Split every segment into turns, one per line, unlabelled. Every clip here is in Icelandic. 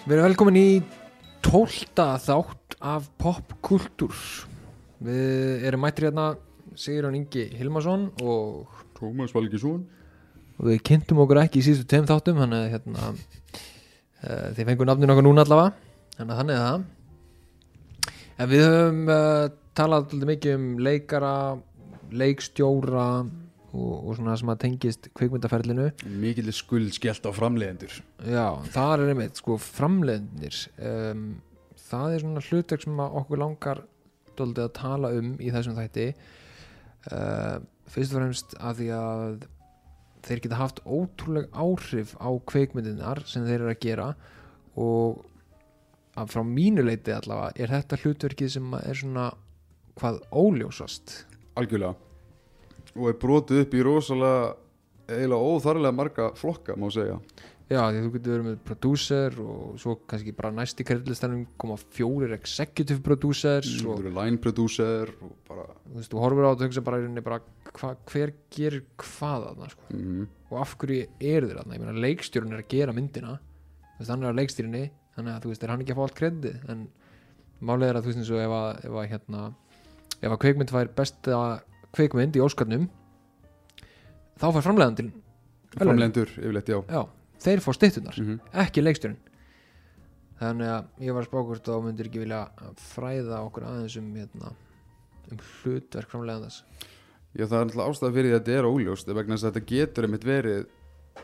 Við erum velkomin í tólta þátt af popkultúr. Við erum mættir hérna Sigurðan Ingi Hilmarsson og,
Tómas Valgisson
og við kynntum okkur ekki í síðustu tveim þáttum þannig að hérna, uh, þið fengur nafnin okkar núna allavega þannig að þannig er það. En við höfum uh, talað mikið um leikara, leikstjóra og, og svona sem að tengist kvikmyndaferlinu.
Mikið skuld skellt á framleiðendur.
Já, það er einmitt, sko, framleiðnir um, það er svona hlutverk sem okkur langar dóldi að tala um í þessum þætti. Uh, fyrst og fremst að því að þeir geta haft ótrúleg áhrif á kveikmyndinar sem þeir eru að gera og að frá mínu leiti allavega er þetta hlutverkið sem er svona hvað óljósast.
Algjörlega Og er brotið upp í rosalega eiginlega óþarlega marga flokka má segja.
Já, því þú getur verið með producer og svo kannski bara næst í kredlistanum koma fjórir executive producers
Þú
og
verður line producer og bara
þú veist, þú horfir á þetta og hugsa bara, í rauninni bara hva, hver gerir hvað þarna sko?
mm,
og af hverju eru þeir þarna? Ég meina leikstjórun er að gera myndina. Þú veist, hann er að leikstýrinni þannig að þú veist, er hann ekki að fá allt kredið en málið er að þú veist eins og ef að, ef að hérna, ef að kveikmynd fær besta kveikmynd í Óskarnum þá fær framleiðandinn
Framleiðendur yfirleitt, já.
Já, þeir fá styttunar
mm
ekki leikstjórn þannig að ég var að spá hvort þá myndir ekki vilja fræða okkur aðeins um hérna, um hlutverk framlega þess
Já, það er náttúrulega ástæða fyrir því að þetta er óljóst vegna þess að þetta getur einmitt verið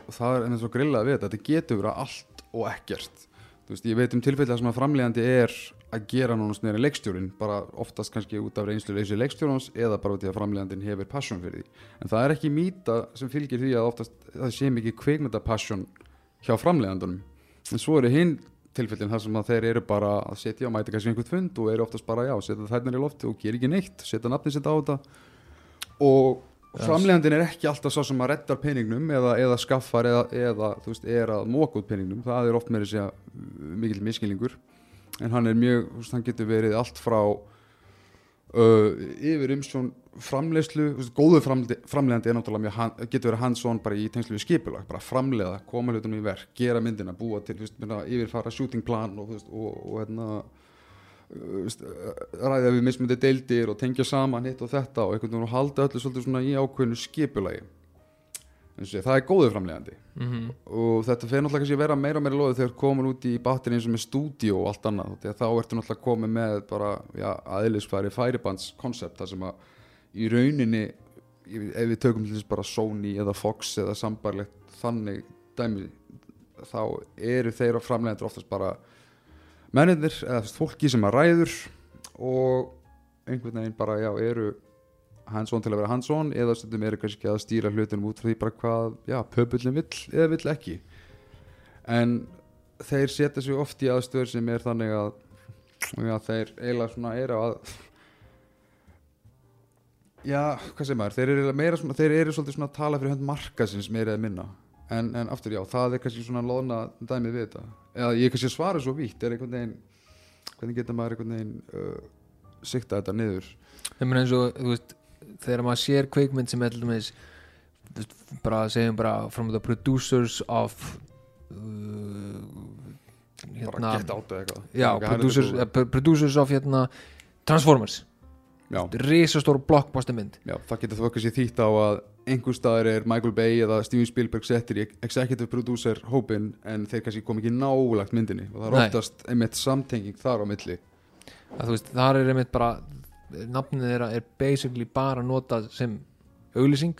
og það er eins og grillað við þetta þetta getur verið allt og ekkert. Þú veist, ég veit um tilfelli að sem að framleiðandi er að gera núna sneri leikstjórin bara oftast kannski út af reynslu leysi leikstjórans eða bara út í að framleiðandin hefur passion fyrir því. En það er ekki mýta sem fylgir því að oftast það sé mikið kveikmynda passion hjá framleiðandunum. En svo eru hinn tilfellin þar sem að þeir eru bara að setja og mæta kannski einhvern fund og eru oftast bara já, setja þærnir í lofti og gera ekki neitt setja nafni sitt á þetta. Og
Já,
framleiðandinn er ekki alltaf svo sem að reddar peningnum eða, eða skaffar eða, eða þú veist, er að móka út peningnum. Það er oft með þess að mikil miskilningur en hann er mjög, þú veist, hann getur verið allt frá uh, yfir umsjón framleiðslu þú veist, góðu framle- framleiðandi er náttúrulega mjög, getur verið hands-on bara í tengslu við skipulag bara framleiða, koma hlutunum í verk gera myndina, búa til, þú veist, yfirfara shooting plan og, þú veist, og, og hérna uh, uh, ræða við mismundi deildir og tengja saman hitt og þetta og einhvern veginn og halda öllu svolítið svona í ákveðnu skipulagi svo, það er góðu framleiðandi
mm -hmm.
og þetta fer náttúrulega að vera meira og meira loðið þegar komin út í batterin eins og með stúdíó og allt annað þá ertu náttúrulega komið með bara aðeinsfæri færibandskoncept þar sem að í rauninni ef við tökum til þess bara Sony eða Fox eða sambarlegt þannig dæmi þá eru þeir og framleiðendur oftast bara mennirnir eða fólki sem að ræður og einhvern veginn bara já eru hands-on til að vera hands-on eða stundum eru kannski að stýra hlutunum út frá því bara hvað, já, pöpullin vill eða vill ekki. En þeir setja sig oft í aðstöður sem er þannig að já, þeir eiginlega svona eru að já, hvað segir maður þeir eru, meira svona, þeir eru svolítið svona að tala fyrir hönd markasins meira eða minna. En, en aftur já, það er kannski svona loðna dæmið við þetta. Eða ég kannski svara svo vítt er einhvern veginn hvernig getur maður einhvern veginn uh, sikta þetta niður?
Ég meina eins og, þú veist þegar maður sér kveikmynd sem þú veist, bara segjum bara from the producers of uh,
eitthvað.
já, producers, pro- producers of hérna, Transformers.
Já,
risastór blockbuster mynd.
Já, það getur þú kannski þýtt á að einhver staðar er Michael Bay eða Steven Spielberg settir í executive producer hópin en þeir kannski kom ekki nálagt myndinni. Og það er
Nei.
oftast einmitt samtenging þar á milli.
Að veist, þar er einmitt bara nafnið þeirra er basically bara notað sem auglýsing.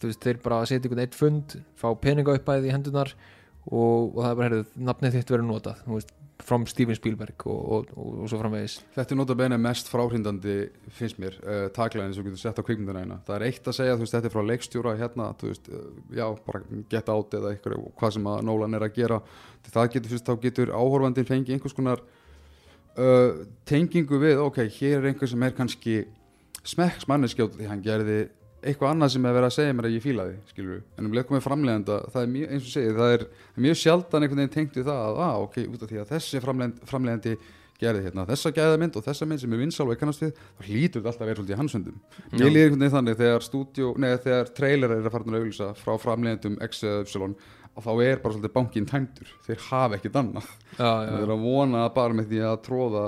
Þú veist, þeir bara setja einhvern eitt fund fá peninga uppæði í hendunar og, og það er bara, heyrðu, nafnið þitt verður notað þú veist, from Steven Spielberg og, og, og, svo framvegis.
Þetta er nota bene mest fráhrindandi finnst mér, uh, taklæðin sem þú getur sett á kvikmyndina. Eina. Það er eitt að segja, þú veist, þetta er frá leikstjóra hérna, þú veist, uh, já, bara get out eða eitthvað, hvað sem að Nolan er að gera. Það getur, fyrst, þá getur áhorfandinn fengið einhvers konar uh, tengingu við, ok, hér er einhver sem er kannski smekks manneskjótt því hann gerði eitthvað annað sem er verið að segja mér að ég fíla því, skilur við en um leið komið framleiðanda, það er mjög, eins og segið það er mjög sjaldan einhvern veginn tengt við það að, ah, ok, út af því að þessi framleiðandi, framleiðandi gerði hérna þessa gæðamynd og þessa mynd sem er vinsál og kannast við, þá hlýtur þetta alltaf vera svolítið í hans höndum
Já.
Mér líður einhvern veginn þannig þegar stúdíó, neða þegar trailer er að fara að auðlýsa frá framleiðendum X eða Y og þá er bara svolítið bankinn tæmdur. Þeir hafa ekkert annað. Þeir eru að vona bara með því að tróða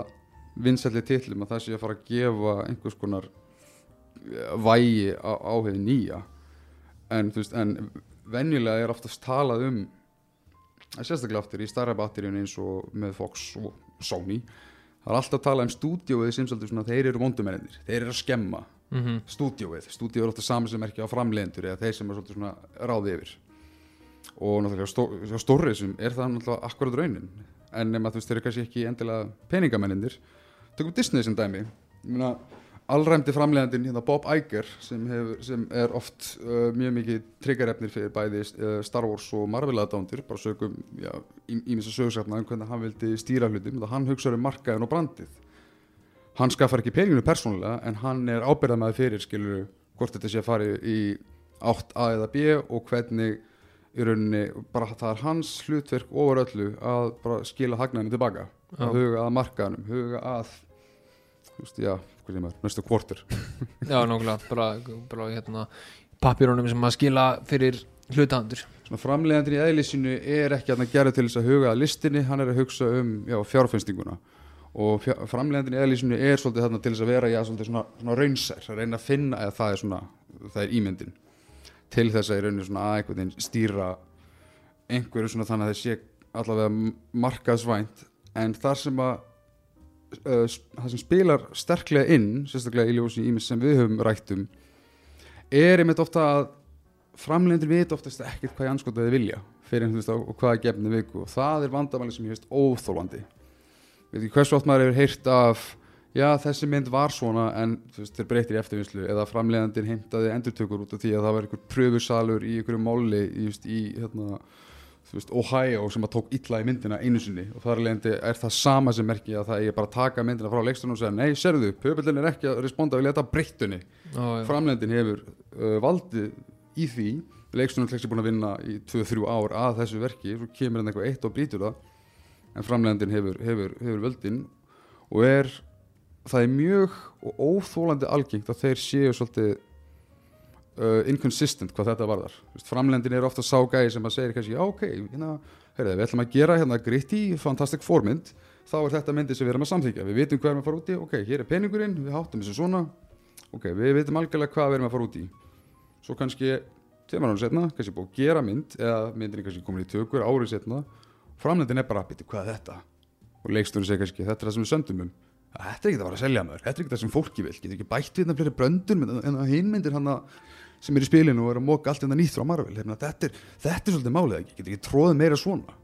vinsælli tillum að það sé að fara að gefa einhvers konar eh, vægi á, hefði nýja. En þú veist, en venjulega er oftast talað um sérstaklega aftur í starra batteríun eins og með Fox og Sony það er alltaf að tala um stúdíóið sem svolítið svona þeir eru vondumennir, þeir eru að skemma
mm
stúdíóið, stúdíóið er ofta saman sem ekki á framleiðendur eða þeir sem er svolítið svona ráði yfir og náttúrulega stó, stórrið sem er það náttúrulega akkurat raunin. En nema þú veist þeir eru kannski ekki endilega peningamennir tökum Disney sem dæmi. Allræmdi framleiðandinn hérna Bob Iger sem, hefur, sem er oft uh, mjög mikið triggerefnir fyrir bæði uh, Star Wars og Marvel aðdándur bara sögum, ímins að sögursafna um hvernig hann vildi stýra hlutum. Hann hugsaður um markaðin og brandið. Hann skaffar ekki peninginu persónulega en hann er ábyrðamæði fyrir skilur hvort þetta sé að fara í átt A eða B og hvernig í rauninni, bara það er hans hlutverk ofar öllu að bara skila hagnaðinu tilbaka,
Já.
að huga að markaðanum huga að þú veist, já, hvað sem er, næstu kvortur
já, nákvæmlega bara, bara hérna pappirunum sem að skila fyrir hlutahandur
svona framleiðandir í eðlisínu er ekki að gera til þess að huga að listinni hann er að hugsa um já, fjárfænstinguna og fjár, framleiðandir í eðlisínu er svolítið þarna til þess að vera já, svolítið svona, svona raunsær að reyna að finna eða það er svona, það er ímyndin til þess að í rauninu svona að einhvern veginn stýra einhverju svona þannig að það sé allavega markaðsvænt. En þar sem að uh, það sem spilar sterklega inn sérstaklega í ljósi ímis sem við höfum rætt um er einmitt ofta að framleidendur vita oftast ekkert hvað ég anskotaði vilja fyrir einhvern veginn og hvaða gefni viku. Og það er vandamáli sem ég veist óþólandi veit ekki hversu oft maður hefur heyrt af já þessi mynd var svona en þú veist þeir breytir í eftirvinnslu eða framleiðandinn heimtaði endurtökur út af því að það var einhver pröfusalur í einhverju máli í, just, í hérna, veist, Ohio sem að tók illa í myndina einu sinni. Og þar er það sama sem merki að það er bara að taka myndina frá leikstunum og segja nei, serðu, pöbellin er ekki að responda við leta breyttunni. Framleiðandinn hefur uh, valdið í því leikstunum er búin að vinna í 2-3 ár að þessu verki svo kemur hann eitthvað eitt og brýtur það en framleiðandinn hefur, hefur, hefur völdin og er það er mjög og óþólandi algengt að þeir séu svolítið uh, inconsistent hvað þetta varðar. Framlendin er ofta sá gæði sem að segja já ok, hérna, heyrðu, við ætlum að gera hérna gritti, fantastic formynd þá er þetta myndi sem við erum að samþykja við vitum hvað erum að fara út í, ok, hér er peningurinn við háttum þessu svona, ok, við vitum algjörlega hvað við erum að fara út í. Svo kannski, tveimar ánum setna kannski búið að gera mynd, eða myndin er kannski komin í tökur árið setna, framlendin er bara að byrja, hvað er þetta? Og leiksturinn segir kannski, þetta er það sem við söndum um þetta er ekki að fara að selja maður, þetta er ekki það sem fólki vil getur ekki bætt við þetta fleiri bröndun en það hinmyndir hann sem er í spilinu og er að móka allt þetta nýtt frá Marvel. Hefna, þetta, er, þetta er svolítið málið ekki, getur ekki tróðið meira svona?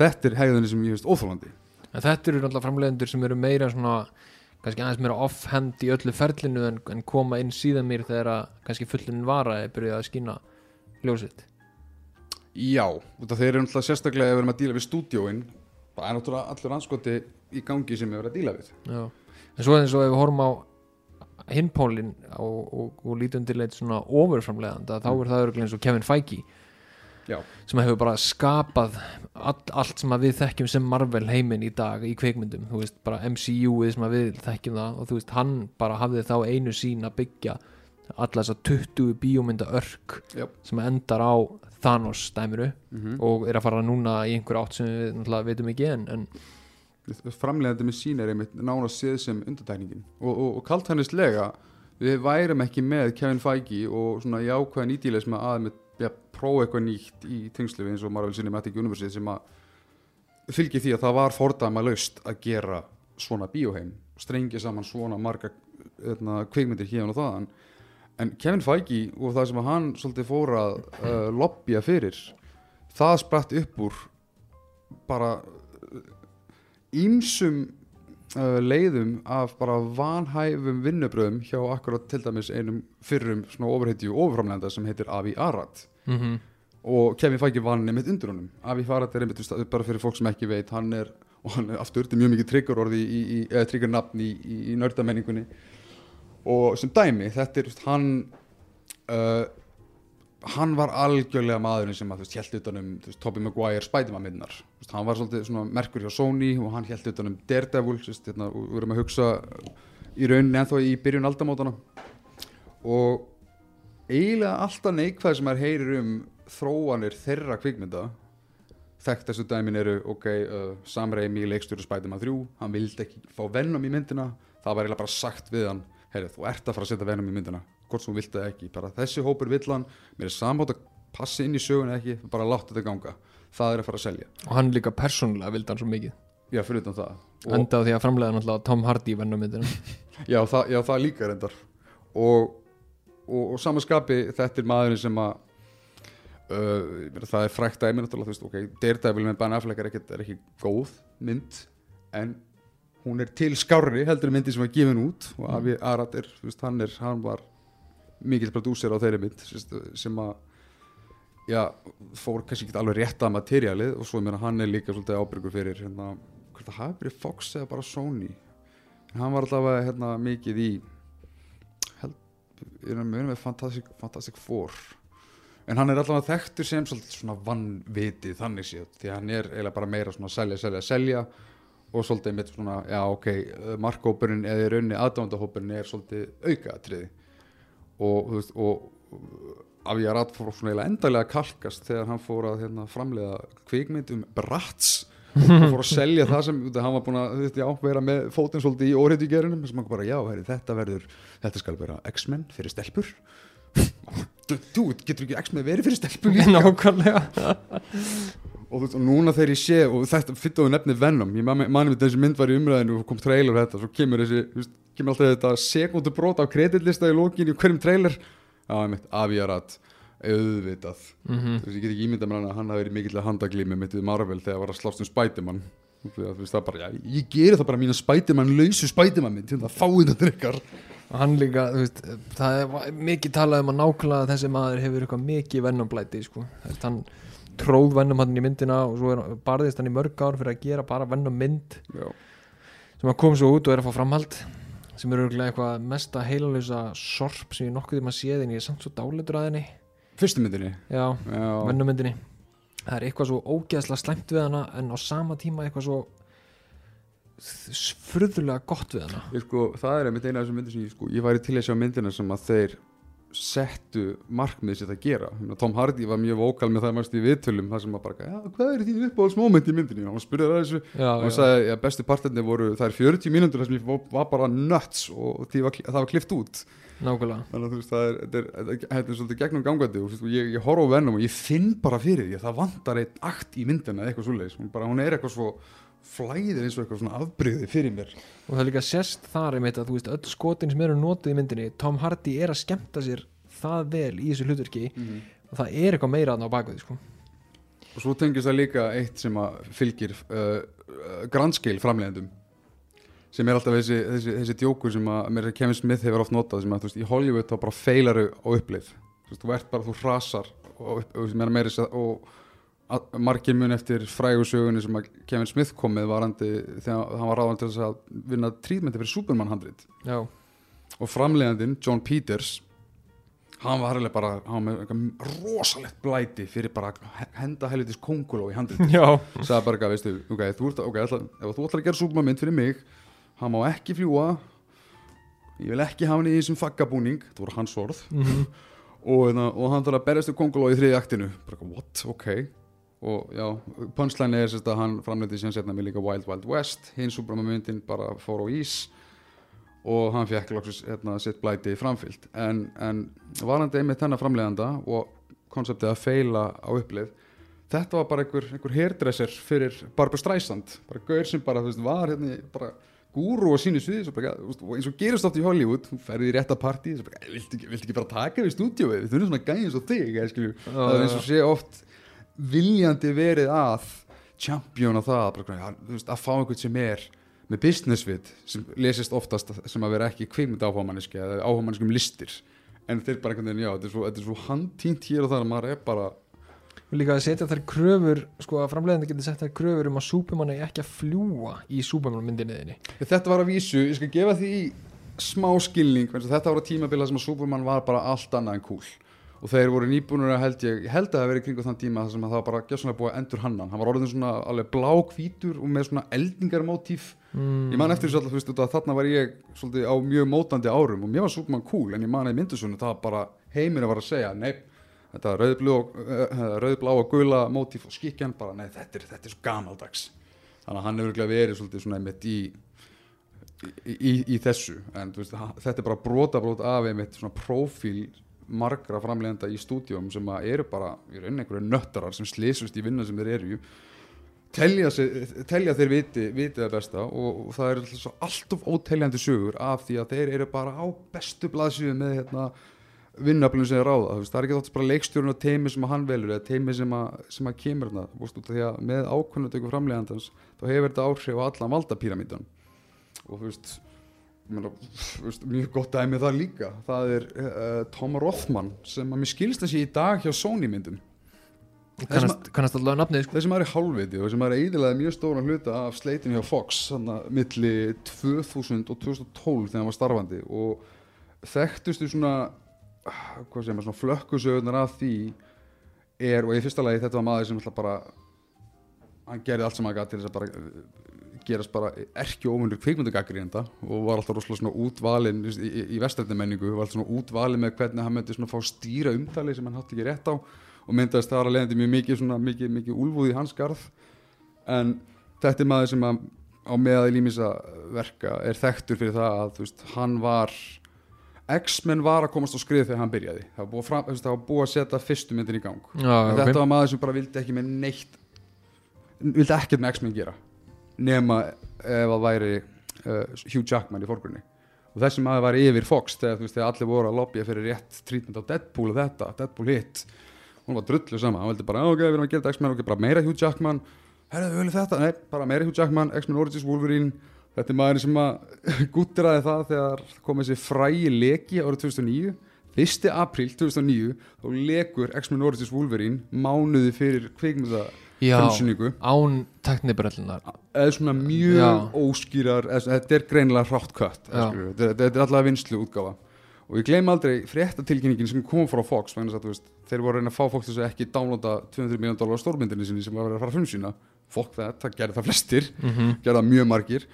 Þetta er hegðunni sem ég veist óþólandi
En þetta eru náttúrulega framleiðendur sem eru meira svona kannski aðeins meira offhand í öllu ferlinu en, en koma inn síðan mér þegar að kannski fullunin vara er byrjuð að skýna ljósitt
já, þeir eru náttúrulega sérstaklega að í gangi sem við erum að díla við.
Já. en svo eins og ef við horfum á hinpólin og, og, og lítum til eitt svona ofurframleiðanda þá er það örgulega eins og Kevin Feige
já,
sem hefur bara skapað all, allt sem að við þekkjum sem Marvel heiminn í dag í kveikmyndum, þú veist, bara MCU-ið sem að við þekkjum það og þú veist, hann bara hafði þá einu sín að byggja alla þessa 20 bíómynda örk
já.
sem endar á Thanos dæmiru
Mm
og er að fara núna í einhver átt sem við náttúrulega veitum ekki en, en
framleiðandi með sín er einmitt nána séð sem undartækningin og, og, og kaltænislega við værum ekki með Kevin Feige og svona jákvæðan ídílega sem að með ja, prófa eitthvað nýtt í tengslu eins og Marvel Cinematic Universe sem að fylgir því að það var fordæma laust að gera svona bíóheim strengja saman svona marga hérna, kvikmyndir hérna og þaðan. En Kevin Feige og það sem hann svolítið fór að uh, lobbya fyrir það spratt upp úr bara ímsum uh, leiðum af bara vanhæfum vinnubröðum hjá akkurat til dæmis einum fyrrum svona ofurheitju ofurframlenda sem heitir Avi Arad.
Mm
og Kevin Feige vann einmitt undir honum. Avi Arad er einmitt, bara fyrir fólk sem ekki veit hann er, og hann er aftur, þetta er mjög mikið triggerorði í, í, eða trigger-nafn í, í, í nördamenningunni og sem dæmi, þetta er, hann uh, hann var algjörlega maðurinn sem að þú veist, held utan um þú veist, Tobey Maguire Spiderman myndinar þú veist, hann var svolítið svona merkur hjá Sony og hann held utan um Daredevil veist, hérna, og við erum að hugsa í rauninni ennþá í byrjun aldamótana og eiginlega alltaf neikvæð sem maður heyrir um þróanir þeirra kvikmynda þekktastu dæmin eru ok, uh, Sam Raimi leikstjóru Spiderman 3 hann vildi ekki fá Venom í myndina það var eiginlega bara sagt við hann heyrðu, þú ert að fara að setja Venom í myndina hvort þú vilt það ekki, bara þessi hópur vill hann mér er samátt að passi inn í sögun eða ekki bara láta þetta ganga, það er að fara að selja.
Og hann líka persónulega vildi hann svo mikið.
Já, fyrir utan það.
Enda á því að framlega náttúrulega Tom Hardy vennu myndina
já, það, já, það líka reyndar. Og, og, og samanskapi þetta er maðurinn sem að uh, það er frækt dæmi náttúrulega, þú veist, ok, Daredevil með Ben Affleck er ekki, er ekki góð mynd en hún er til skárri heldur myndi sem var gefin út. Og Avi Arad er, þú veist, hann er hann var mikill prodúser á þeirri mynd sem að já, fór kannski ekki alveg rétt að materialið og svo meina hann er líka svolítið ábyrgur fyrir hérna, hvort það hafi verið Fox eða bara Sony. En hann var allavega hérna mikið í held, ég er með Fantastic, Fantastic Four. En hann er allavega þekktur sem svolítið svona vannvitið þannig séð því hann er eiginlega bara meira svona selja, selja, selja og svolítið mitt svona, já ok markhópurinn eða í rauninni aðdándahópurinn er svolítið aukaðatriði og veist og Avíjar Ratt fór svona endalega kalkast þegar hann fór að hérna, framleiða kvikmynd um Bratz. Og fór að selja það sem hann var búin að já, vera með fótinn svolítið í óriðugjörunum sem hann bara, já, heyri, þetta verður þetta skal vera X-Men fyrir stelpur. Þú, getur ekki X-Men verið fyrir stelpur
nákvæmlega.
Og, þú veist, og núna þegar ég sé og þetta fyrir þú nefnið Venom. Ég mani með þessi mynd var í umræðinu og kom trailer þetta, svo kemur þessi, þú veist, kemur alltaf þetta sekundu brot á kreditlista í lókinu í hverjum trailer. Ég mitt, Aviarat. Auðvitað,
Mhm.
þú veist, ég get ekki ímyndað mér hann að hann hafi verið mikill að handaglými mitt við Marvel þegar var að slást um Spiderman. Það bara, já, ég geri það bara mína Spiderman lausu Spiderman mynd, hérna, fáið þetta ykkar.
Og hann líka, þú veist, það er mikið talað um að nákvæmlega þessi maður hefur eitthvað mikið vennumblæti, sko. Þú veist, hann tróð vennum hann í myndina og svo er, barðist hann í mörg ár fyrir að gera bara vennum mynd
já,
sem að kom svo út og er að fá framhald sem er örgulega eitthvað mesta heilalösa sorp sem ég nokkuð um að séð en ég er samt svo dálitur að henni.
Fyrstu myndinni?
Já,
já,
vennumyndinni það er eitthvað svo ógeðslega slæmt við hana en á sama tíma eitthvað svo furðulega gott við hana.
Ég sko, það er einmitt eina af þessum myndir sem ég sko, ég væri til að sjá myndina sem að þeir settu markmið sér að gera. Tom Hardy var mjög vókal með það mannst í viðtölum það sem að bara, já, hvað er þín uppáhaldsmoment í myndinni? Og hann spurði það þessu
já,
og hann sagði, já, bestu partinni voru það er 40 mínútur þar sem ég var, bara nuts og var, það var klift út.
Nákvæmlega.
Þannig að þú veist, það er, þetta er, svolítið gegnum gangandi og ég, ég horf á vennum og ég finn bara fyrir því að það vantar eitt akt í myndina eða eitthvað svoleiðis, hún, bara, hún er eitthvað svo flæðir eins og eitthvað svona afbrigði fyrir mér.
Og það er líka sérst þar einmitt að þú veist öll skotin sem eru notuð í myndinni Tom Hardy er að skemmta sér það vel í þessu hlutverki. Og það er eitthvað meira þarna á baku því sko.
og svo tengist það líka eitt sem að fylgir uh, uh, grandskil framleiðendum sem er alltaf þessi, þessi, þessi djókur sem að mér Kevin Smith hefur oft notað sem að þú veist, í Hollywood þá bara feilaru á upplið þú veist, þú ert bara, þú hrasar og, og, og, og að, margir mun eftir frægursögunni sem Kevin Smith kom með varandi þegar hann var ráðan til þess að vinna trítmenti fyrir Superman 100
já,
og framleiðandinn John Peters hann var herrlega bara hann var með rosalegt blæti fyrir bara henda helvitis konguló í handrið
já,
sagði bara veistu, ok, þú ert, okay ætla, ef þú ætlar að gera súpumamynd fyrir mig hann má ekki fljúa ég vil ekki hafa hann í þessum faggabúning það voru hans orð.
Mhm.
og, hérna, og hann þarf að berjast um konguló í þriði aktinu. Bara what, ok og já, punchline er sérst að hann framleiti síðan setna með líka Wild Wild West. Hinn súpumamyndin bara fór á ís og hann fekk loksins hérna, sitt blæti framfyllt en, en varandi einmitt hennar framleiðanda og konseptið að feila á upplið þetta var bara einhver, einhver hairdresser fyrir Barbra Streisand. Bara gaur sem bara, þú veist, var hérna bara gúru á sínu sviði bara, og eins og gerist oft í Hollywood hún ferði í rétta partí bara, viltu ekki, bara taka við stúdíóið? Við þurfum svona gæði eins og þig það er eins og sé oft viljandi verið að championa það að fá einhvern sem er með business við sem lesist oftast sem að vera ekki kvikmynd áhugamanniski eða áhugamanniski um listir. En þeir bara einhvern veginn, já, þetta er svo, svo handtínt hér og þar að maður er bara
líka að setja þær kröfur sko að framleiðandi getur sett þær kröfur um að Superman er ekki að fljúa í Superman myndinni þinni
Þetta var að vísu, ég skal gefa því smá skilning, þetta var að tímabila sem að Superman var bara allt annað en cool og þeir voru nýbúnur að held ég, ég held að það hafi verið kringu þann tíma þar sem að það var bara gjössanlega búið að endur hannan hann var orðin svona alveg blákvítur og með svona eldingarmótíf.
Mm.
ég man eftir þessu alltaf, þú veist, að þarna var ég svolítið á mjög mótandi árum og mér var Superman cool en ég man að í myndusunni það var bara heiminu var að segja nei, þetta og, uh, rauðblá og gula mótíf og skikjan bara nei, þetta er, þetta er svo gamaldags. Þannig að hann hefur verið svolítið í í, í, þessu. En veist, þetta er bara brota brot af einmitt svona prófíl margra framlegenda í stúdíum sem eru bara í rauninni einhverju nöttarar sem slísust í vinna sem þeir eru telja, telja þeir viti, viti það besta og, og það er alltaf óteljandi sögur af því að þeir eru bara á bestu blaðsíðu með hérna vinnaflunum sem er ráða, það er ekki þátt bara leikstjórun og teimi sem að hann velur eða teimi sem að, sem að kemur af því að með ákvörnutöku framlegandans þá hefur þetta áhrif á allan valdapíramítan og þú veist, þú veist mjög gott dæmi það líka það er uh, Tom Rothman sem að mér skilst sé í dag hjá Sony myndum
kannast, kannast allavega nafnið sko.
þessi maður er hálfviti og þessi maður er eiginlega mjög stóran hluta af sleitinu hjá Fox þannig að milli 2000 og 2012 þegar hann var starfandi og þekktustu svona hvað segir maður svona flökkusögurnar af því er og í fyrsta lagi þetta var maður sem alltaf bara hann gerði allt sem hann gæti til þess að bara gerast bara erki ómunur kvikmyndagagrínda og var alltaf rosalega svona útvalinn í, í, í vestrætni menningu, var alltaf svona útvalinn með hvernig hann myndi svona fá stýra umtali sem hann hatt ekki rétt á og myndaðist þar að leiðandi mjög mikið svona mikið, mikið úlfúð í hans garð. En þetta er maður sem að á meðal límisa verka er þekktur fyrir það að þú veist, hann var X-Men var að komast á skrið þegar hann byrjaði. Það var búið, fram, veist, það var búið að setja fyrstu myndin í gang.
Já,
þetta var maður sem bara vildi ekki með neitt vildi ekkert með X-Men gera nema ef það væri uh, Hugh Jackman í fórgrunni og þessi maður var yfir Fox þegar, veist, þegar allir voru að lobbya fyrir rétt trítmynd á Deadpool og þetta, Deadpool hit. Hún var drullu sama, hann vildi bara ok, við erum að gera þetta X-Men, ok, bara meira Hugh Jackman. Herðu, við viljum þetta, nei, bara meira Hugh Jackman X-Men Origins Wolverine. Þetta er maður sem að gúttiraði það þegar kom þessi frægi leki árið 2009 1. apríl 2009 þá lekur X-Men Origins Wolverine mánuði fyrir kvikmynda
Já,
frumsýningu.
án teknibrellunar
eða svona mjög
Já.
óskýrar eða, þetta er greinilega hrátt kött þetta, þetta er alltaf vinslu útgáfa. Og ég gleym aldrei fréttatilkynningin sem kom frá Fox að veist, þeir voru að reyna að fá fólk til að ekki downloada 200 miljón dólar stórmyndinni sinni sem var að vera að fara að frumsýna. Fólk það, það gerði það flestir.
Mm -hmm.
gerði það mjög margir.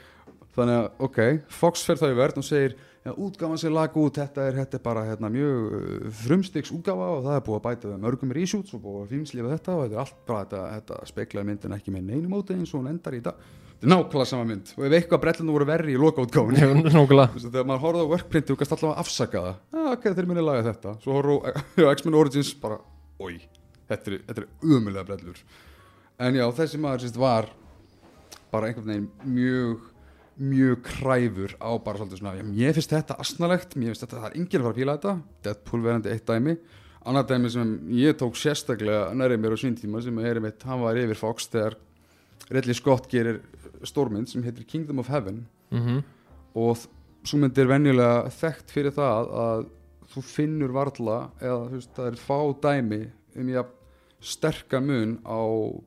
Þannig að ok, Fox fer það í verð og segir ja, útgáfan sem lag út, þetta er, þetta er bara hérna, mjög uh, frumstiks útgáfa og það er búið að bæta við mörgum reshoots og búið að fímslifa þetta og þetta er allt bara þetta, þetta speklaði myndin ekki með neinu móti eins og hún endar í dag. Þetta er nákvæmlega sama mynd. Og ef eitthvað brellinu voru verri í veist, þegar maður horfði á workprinti og gæst alltaf að afsaka það. Ah, ok, þeir muni laga þetta. Svo horfði á X-Men Origins bara oi, þetta er, þetta er umulega brellur. En já, þessi maður sérst var bara einhvern veginn mjög mjög kræfur á bara svolítið svona, mér finnst þetta asnalegt mér finnst þetta, það er enginn að fara að píla þetta Deadpool verandi eitt dæmi annað dæmi sem ég tók sérstaklega nærið mér á sín tíma sem er einmitt, hann var yfir Fox þegar Ridley Scott gerir stórmynd sem heitir Kingdom of Heaven
mm -hmm.
og svo mynd er venjulega þekkt fyrir það að þú finnur varla eða veist, það er fá dæmi um ég sterka mun á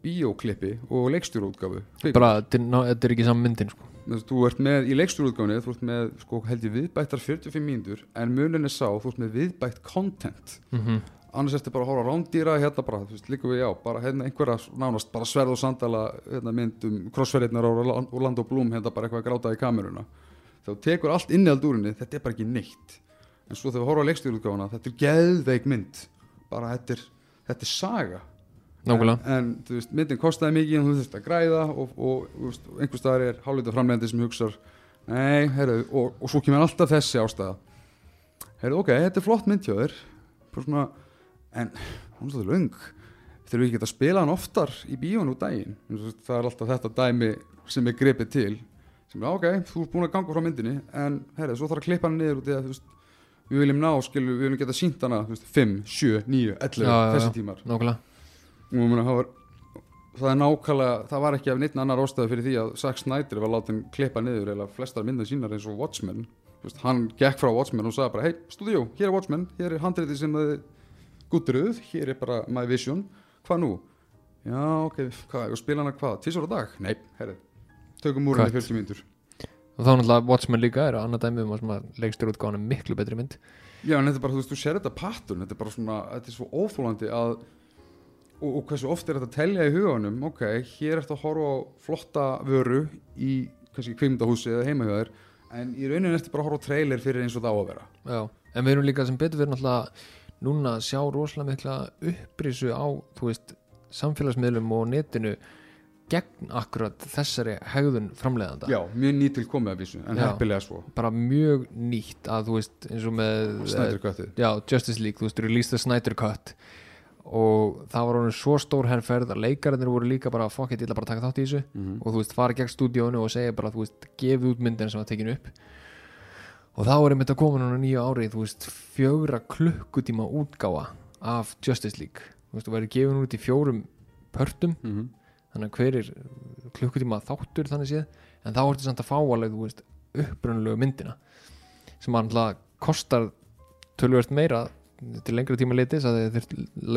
bíóklippi og leikstjórútgáfu
Bara, þetta er ekki saman myndin sko.
Þú ert með í leikstjórútgáfunni þú ert með sko held ég viðbættar 45 mínútur en munin er sá, þú ert með viðbætt content.
Mm -hmm.
annars ertu bara að horfa á rándýra hérna bara, þú veist, líka við já, bara hérna einhverja nánast bara sverð og sandala hérna, mynd um krossferðirnar á Orlando Bloom hérna bara eitthvað að gráta í kameruna. Þá tekur allt innihald úr henni, þetta er bara ekki neitt. En svo þegar við horfa á leikstjórútgáfuna þetta er geðveik mynd. Bara þetta er, þetta er saga
Nógulega
en, en þú veist, myndin kostaði mikið en þú þurft að græða og, og, og einhver staðar er hálfleita framlegandi sem hugsar nei, heyrðu, og, og svo kemur alltaf þessi ástæða. Heyrðu, ok, þetta er flott mynd hjá þér. Bara svona, en hún er svolítið löng. Þurfum við ekki að spila hann oftar í daginn? Þú veist, það er alltaf þetta dæmi sem er gripið til sem er ok, þú ert búin að ganga frá myndinni en heyrðu, svo þarf að klippa hann niður út í að þú veist, við viljum ná, skilur, við viljum geta sínt hana þú veist, 5, 7, 9, 11,
Já, já,
þessi tímar.
Nógulega
og mena, það, var, það er nákvæmlega það var ekki af neitt annar ástæðu fyrir því að Zack Snyder var látið klippa niður eða flestar myndar sínar eins og Watchmen Þú veist, hann gekk frá Watchmen og sagði bara hei, stúdíó, hér er Watchmen, hér er handriði sem þið gutturuð, hér er bara my vision, hvað nú? Já, ok, hvað, spila hana hvað, tvisar á dag? Nei, herri, tökum úr henni
Cut.
40 mínútur
Og þá náttúrulega Watchmen líka er annað dæmi um að að leikstur útgáðan er miklu betri mynd
Já, en þetta er bara, þú veist, þú sér þetta pattern þetta er bara svona, þetta er svo óþólandi að og, og hversu oft er þetta að telja í huganum, ok, hér ertu að horfa á flotta vöru í kannski kvikmyndahúsi eða heima hjá þér en í rauninni ertu bara að horfa á trailer fyrir eins og það á að vera.
Já En við erum líka sem betur fyrir náttúrulega núna að sjá rosalega mikla upprisu á þú veist, samfélagsmiðlum og netinu gegn akkurat þessari hegðun framleiðanda.
Já, mjög nýtil komið að vísu en heppilega svo.
Bara mjög nýtt að þú veist eins og með
Snyder Cuttið.
já, Justice League, þú veist, release the Snyder Cut og það var honum svo stór herrferð að leikararnir voru líka bara it, ég ætla bara að taka þátt í þessu.
Mhm.
og þú veist, fara gegn stúdíónu og segja bara, þú veist, gefið út myndina sem var tekin upp. Og þá er einmitt að koma núna nýju árið, þú veist, fjögra klukkutíma útgáfa af Justice League, þú veist, þú verður gefin út í fjórum pörtum,
Mhm.
þannig að hver er klukkutíma þáttur þannig séð, en þá ertu samt að fá alveg, þú veist, upprunalegu myndina sem alltaf kostar tölvöld meira til lengri tíma litis að þeir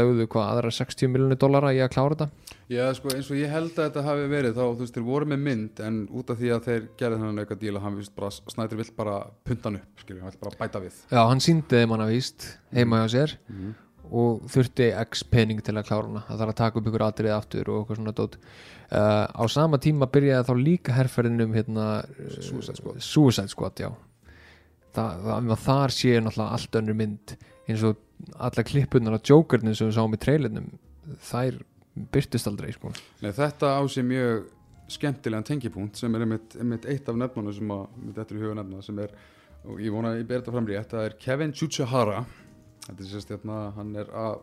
lögðu hvað aðra 60 miljonir dollara í að klára þetta
Já, sko, eins og ég held að þetta hafi verið þá, þú veist, þeir voru með mynd en út af því að þeir gerði þennan auka díl að hann vist bara, Snædur vill bara punta hann upp, skilju, hann vill bara bæta við
Já, hann síndi þeim hann að víst heima hjá sér
Mhm.
og þurfti x pening til að klára hana það þarf að taka upp ykkur atriði aftur og eitthvað svona dót uh, á sama tíma byrjaði þá líka herrferðin um hérna,
Suicide Squad.
Suicide Squad já. það, þar sé náttúrulega allt önnur mynd eins og alla klippunar af Jokernin sem við sáum í trailernum þær byrtist aldrei sko.
Nei, þetta á sér mjög skemmtilegan tengipunkt sem er einmitt, einmitt eitt af nefnunum sem að, eftir í huga nefna sem er, og ég vona að ég ber þetta fram rétt það er Kevin Chuchihara þetta er sérst hérna, hann er að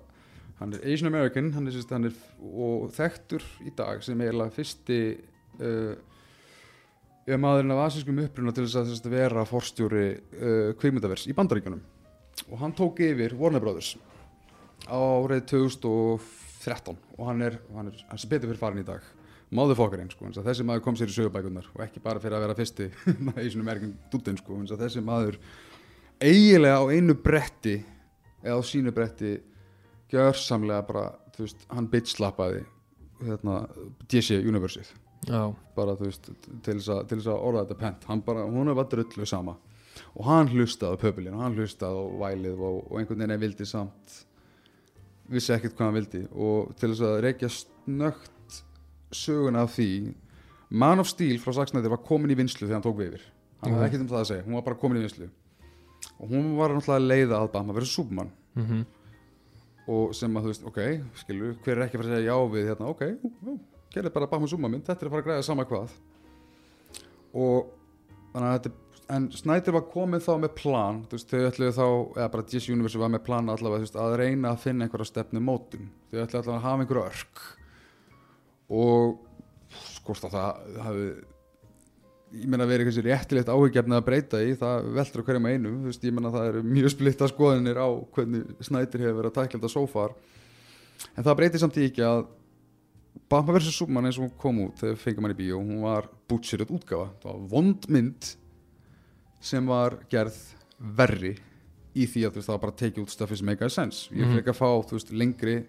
hann er Asian American hann er sérst, hann er og þekktur í dag sem eiginlega fyrsti uh, er maðurinn af asískum uppruna til þess að vera forstjóri uh, kvikmyndavers í bandaríkjunum og hann tók yfir Warner Brothers árið 2013 og hann er, hann er, hann er betur fyrir farin í dag. Máðufokkarinn sko, þessi maður kom sér í sögubækunar og ekki bara fyrir að vera fyrsti Asian American dútin sko, eins og þessi maður eiginlega á einu bretti eða á sínu bretti gjörsamlega bara, þú veist, hann bitslappaði hérna, DC Universið
já,
bara þú veist til þess að, orða þetta pent. Hann bara, hún var drullu sama og hann hlustaði á pöpulinn og hann hlustaði á vælið og, og einhvern veginn vildi samt vissi ekkert hvað hann vildi. Og til þess að reykja snögt söguna af því Man of Steel frá Saxnættir var komin í vinslu þegar hann tók við yfir. Hann hafði ekkert um það að segja, hún var bara komin í vinslu og hún var náttúrulega leiða að Batman verið Superman.
Mm
og sem að þú veist, ok, skilur hver er ekki að fara að segja já við hérna, ok gerði bara Batman Superman mynd, þetta er að fara að græða sama hvað. Og þannig að þetta en Snyder var komið þá með plan þú veist, þau ætluðu þá, eða bara DC Universe var með plan allavega, þú veist, að reyna að finna einhverja stefnu mótum, þau ætluðu allavega að hafa einhverja örk. Og skort að það hafi ég meina verið kannski réttilegt áhyggjafni að breyta í, það veldur hverjum einu þú veist, ég meina það eru mjög splitta skoðinir á hvernig Snyder hefur verið að tækla þetta so far. En það breytir samt í ekki að Batman vs. Superman eins og hún kom út þegar fengið mann í bíó, hún var bútsýröð útgáfa, það var vond mynd sem var gerð verri í því að veist, það var bara tekið út stafið sem make a sense ég mm -hmm. að fá, veist, lengri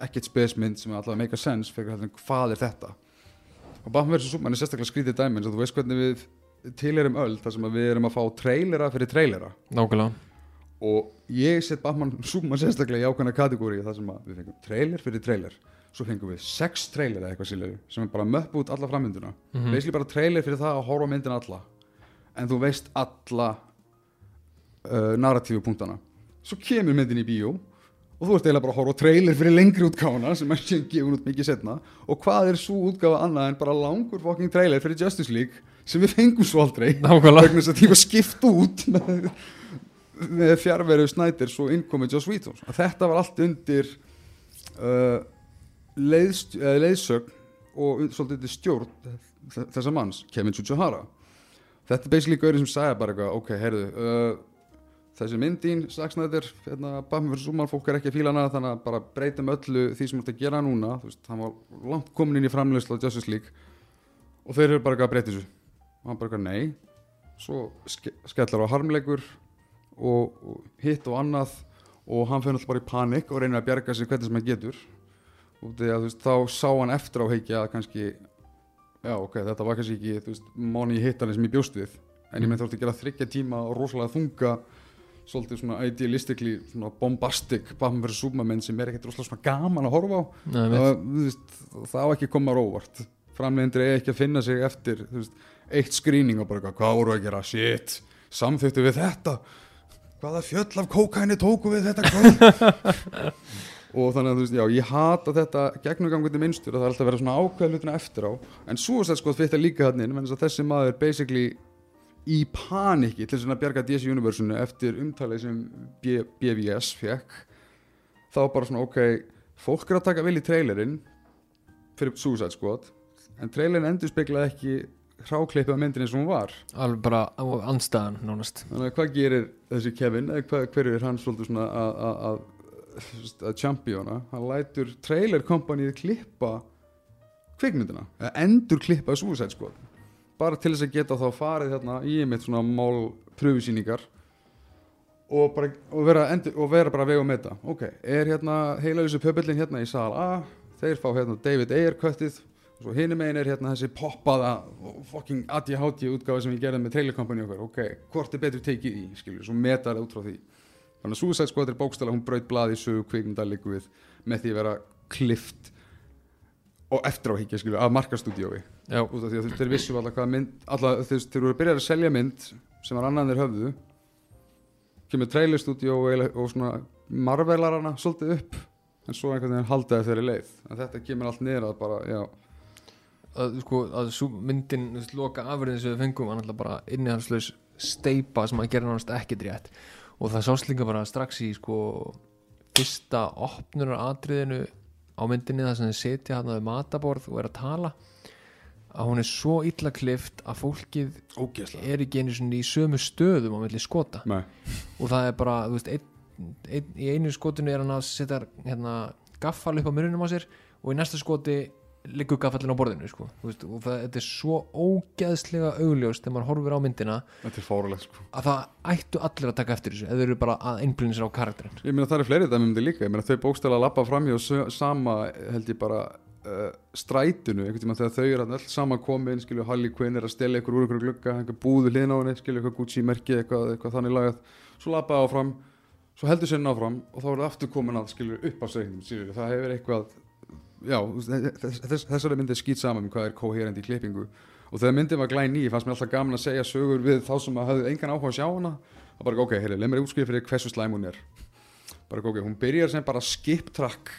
ekkert spesmynd sem alltaf make a sense fyrir hvernig hvað er þetta og Batman vs. Superman er sérstaklega skrítið dæmi eins og þú veist hvernig við tilerum öll þar sem að við erum að fá trailera fyrir trailera
nákvæmlega
og ég set Batman Superman sérstaklega í ákveðna kategóri þar sem að við fengum trailer fyrir trailer svo fengum við sex trailer eða eitthvað sílega sem er bara möpp út alla frammynduna
Mhm.
mm basically bara trailer fyrir það að horfa á myndina alla en þú veist alla uh, narratífu punktana svo kemur myndin í bíó og þú ert eiginlega bara að horfa á trailer fyrir lengri útgáfuna sem er síðan gefun út mikið setna og hvað er svo útgáfa annað en bara langur fucking trailer fyrir Justice League sem við fengum svo aldrei vegna þess að því var skipt út með, fjárveru Snæders og innkomið Joss Whedon. Að þetta var allt undir uh, leiðsögn og svolítið stjórn þessa manns, Kevin Tsuchihara þetta er basically gaurið sem sagði bara eitthvað ok, heyrðu uh, þessi myndín, Snyder hérna, Batman vs. Superman, fólk er ekki að fíla hana þannig að bara breytum öllu því sem þú ert að gera núna. Þú veist, hann var langt komin inn í framleyslu á Justice League og þeir eru bara að breyta þessu. Og hann bara eitthvað nei. Svo ske skellar á harmleikur og, og hitt og annað og hann fyrir alltaf bara í panik og reynir að bjarga sig hvernig sem hann getur. Og því að þú veist, þá sá hann eftir á heikja að kannski já ok, þetta var kannski ekki þú veist, money hittarinn sem ég bjóst við en ég með þátti að gera þryggja tíma og rosalega þunga svolítið svona idealistically svona bombastic Batman vs. Superman sem er ekkert rosalega svona gaman að horfa á.
Nei,
það, veist, það á ekki að koma á óvart. Framleiðindur er ekki að finna sig eftir veist, eitt skrýning og bara eitthvað, hvað voru að gera, shit samþýttu við þetta. Hvaða fjöll af kókaini tóku við þetta kvöld og þannig að þú veist, já, ég hata þetta gegnugangandi minnstur að það er alltaf að vera svona ákveð hlutina eftir á. En svo er þetta sko þetta líka hann inn menn þessi maður basically í paniki til þess að bjarga DC Universunu eftir umtalið sem B BVS fekk þá bara svona ok fólk er að taka vel í trailerinn fyrir Suicide Squad en trailerin endur speklaði ekki hrákleipið af myndin eins og hún var.
Alveg bara á andstæðan nánast.
Þannig að hvað gerir þessi Kevin? Eða hva, hver er hann svolítið svona að- að championa hann lætur trailer kompanið klippa kvikmyndina endur klippa Suicide Squad bara til þess að geta þá farið hérna í mitt svona mál pröfusýningar og, og, vera, bara að vega með þetta ok, er hérna heila þessu pöbellin hérna í sal A þeir fá hérna David Ayer köttið og svo hinum megin er hérna þessi poppaða fucking ADHD útgáfa sem ég gerði með trailer company okkar. Ok, hvort er betur tekið í, skilju, svo metar það út frá því þannig að Suicide Squad er bókstala hún braut blaði í sögu kvikmyndalíku við með því að vera klift og eftir á higgja skilju af markastúdíói.
Já,
út af því að þú veist, þeir vissu alltaf hvað mynd alltaf veist, þeir voru að byrja að selja mynd sem var annan þeir höfðu. Kemur trailerstúdíó og, og svona marvelarana svolítið upp en svo einhvern veginn haldaði þeirri leið. En þetta kemur allt niður að bara, já.
Að, sko, að sú myndin loka afurðin sem við fengum var náttúrulega bara innihalslaus steipa sem að gera nánast ekkert rétt og það sást líka bara strax í sko fyrsta opnunar atriðinu á myndinni þar sem þið setja hann við mataborð og er að tala að hún er svo illa klift að fólkið
ógeðslega
er ekki einu svona í sömu stöðum á milli skota
Nei.
og það er bara, þú veist, ein, ein, í einu skotinu er hann að setja hérna, gaffal upp á mununum á sér og í næsta skoti liggur gaffallin á borðinu sko. Veist, og það, þetta er svo ógeðslega augljóst þegar maður horfir á myndina
fárulegt sko.
að það ættu allir að taka eftir þessu eða þeir eru bara að einblýna sér á karakterinn.
Ég meina það eru fleiri dæmi um þetta líka. Ég meina þau bókstala að lappa fram hjá sö- sama held ég bara uh, strætinu einhvern tímann þegar þau eru öll saman komin skilju Harley Quinn er að stela ykkur úr ykkur glugga einhver búðu hlýðin á henni skilju eitthvað Gucci merki eitthvað, eitthvað þannig lagað. Svo lappa áfram svo heldur sér áfram og þá er það aftur komin að skilju upp á skilju. Það hefur eitthvað já þess, þess, þessari myndi skýt saman um hvað er koherent í klippingu. Og þegar myndin var glæn ný fannst mér alltaf gaman að segja sögur við þá sem að hafðu engan áhuga að sjá hana. Og bara ok, heyrðu, leið mér útskrifa fyrir hversu slæm hún er. Bara ok, hún byrjar sem bara skip track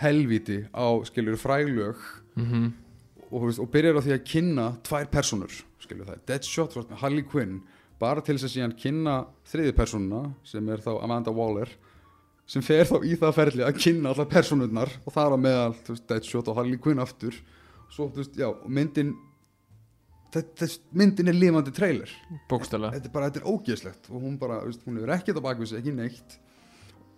helviti á skilur fræglög
mm -hmm.
og, og byrjar á því að kynna tvær personur skilur það, Deadshot, með Harley Quinn bara til þess að síðan kynna þriði personuna sem er þá Amanda Waller sem fer þá í það ferli að kynna allar personurnar og það er á meðal þú veist, Deadshot og Harley Quinn aftur. Svo, þú veist, já, og myndin þetta, myndin er lifandi trailer.
Bókstæla
þetta er bara, þetta er ógeðslegt og hún bara, veist, hún hefur ekkert á bakvið sig, ekki neitt.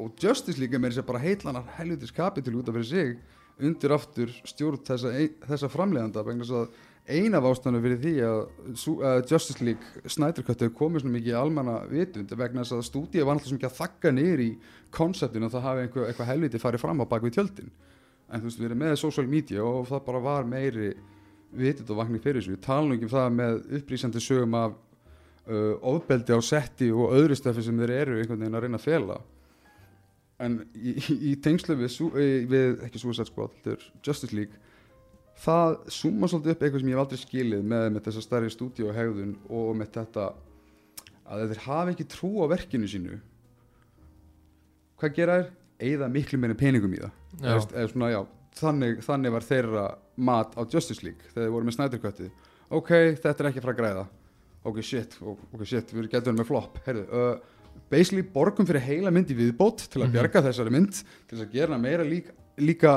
Og Justice League er með þess að bara heitlanar helvitis kapitul út af fyrir sig undir aftur stjórn þessa, þessa framleiðanda vegna þess að eina af ástæðanum fyrir því að Justice League Snyder Cut hefur komið svona mikið almanna vitund vegna þess að stúdíu var alltaf sem ekki að þakka niður í konseptinu að það hafi einhver, eitthvað helviti farið fram á bakvið tjöldin. En þú veist, við erum með social media og það bara var meiri vitund og vakning fyrir þessu, við talum ekki um það með upplýsandi sögum af uh, ofbeldi á setti og öðru stöfi sem þeir eru einhvern veginn að reyna að fela. En í, í, tengslu við, eh, við ekki Suicide Squad, þetta er Justice League það súma svolítið upp eitthvað sem ég hef aldrei skilið með, með þessa stærri stúdíu og með þetta að þeir hafa ekki trú á verkinu sínu hvað gera þeir? Eyða miklu meira peningum í það
Já.
eða, eða svona, já, þannig, þannig var þeirra mat á Justice League þegar þeir voru með Snyder Cutið ok, þetta er ekki að græða ok, shit, ok, shit, við getum með flop heyrðu, uh, basically borgum fyrir heila mynd í viðbót til að
Mhm.
bjarga þessari mynd til að gera meira líka, líka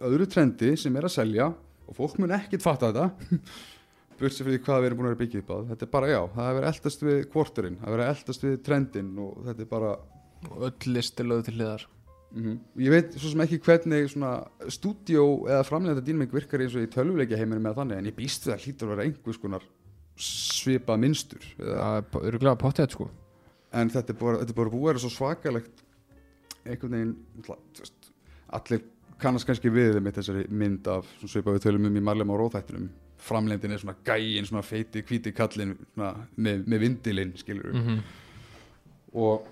öðru trendi sem er að selja og fólk mun ekkit fatta þetta. Burt sér fyrir hvað við erum búin að vera byggja upp að þetta er bara, já, það hefur verið eldast við kvorturinn það hefur verið eldast við trendin og þetta er bara
og öll list er lögð til hliðar.
Mm Ég veit svo sem ekki hvernig svona stúdíó eða framlegenda dýnmeng virkar eins og í tölvuleikja heiminu með þannig en ég býst við að hlýtur að vera einhvers konar svipað mynstur. Eða,
það eru glæða pottið sko.
En þetta er bara, þetta er bara búið að vera svo svakalegt einhvern veginn allir kannast kannski við með þessari mynd af svipað við tölum um í Marlem á Róðhættinum framlegndin er svona gæin, svona feiti, hvíti kallin svona, með, með vindilinn skilur
mm -hmm.
og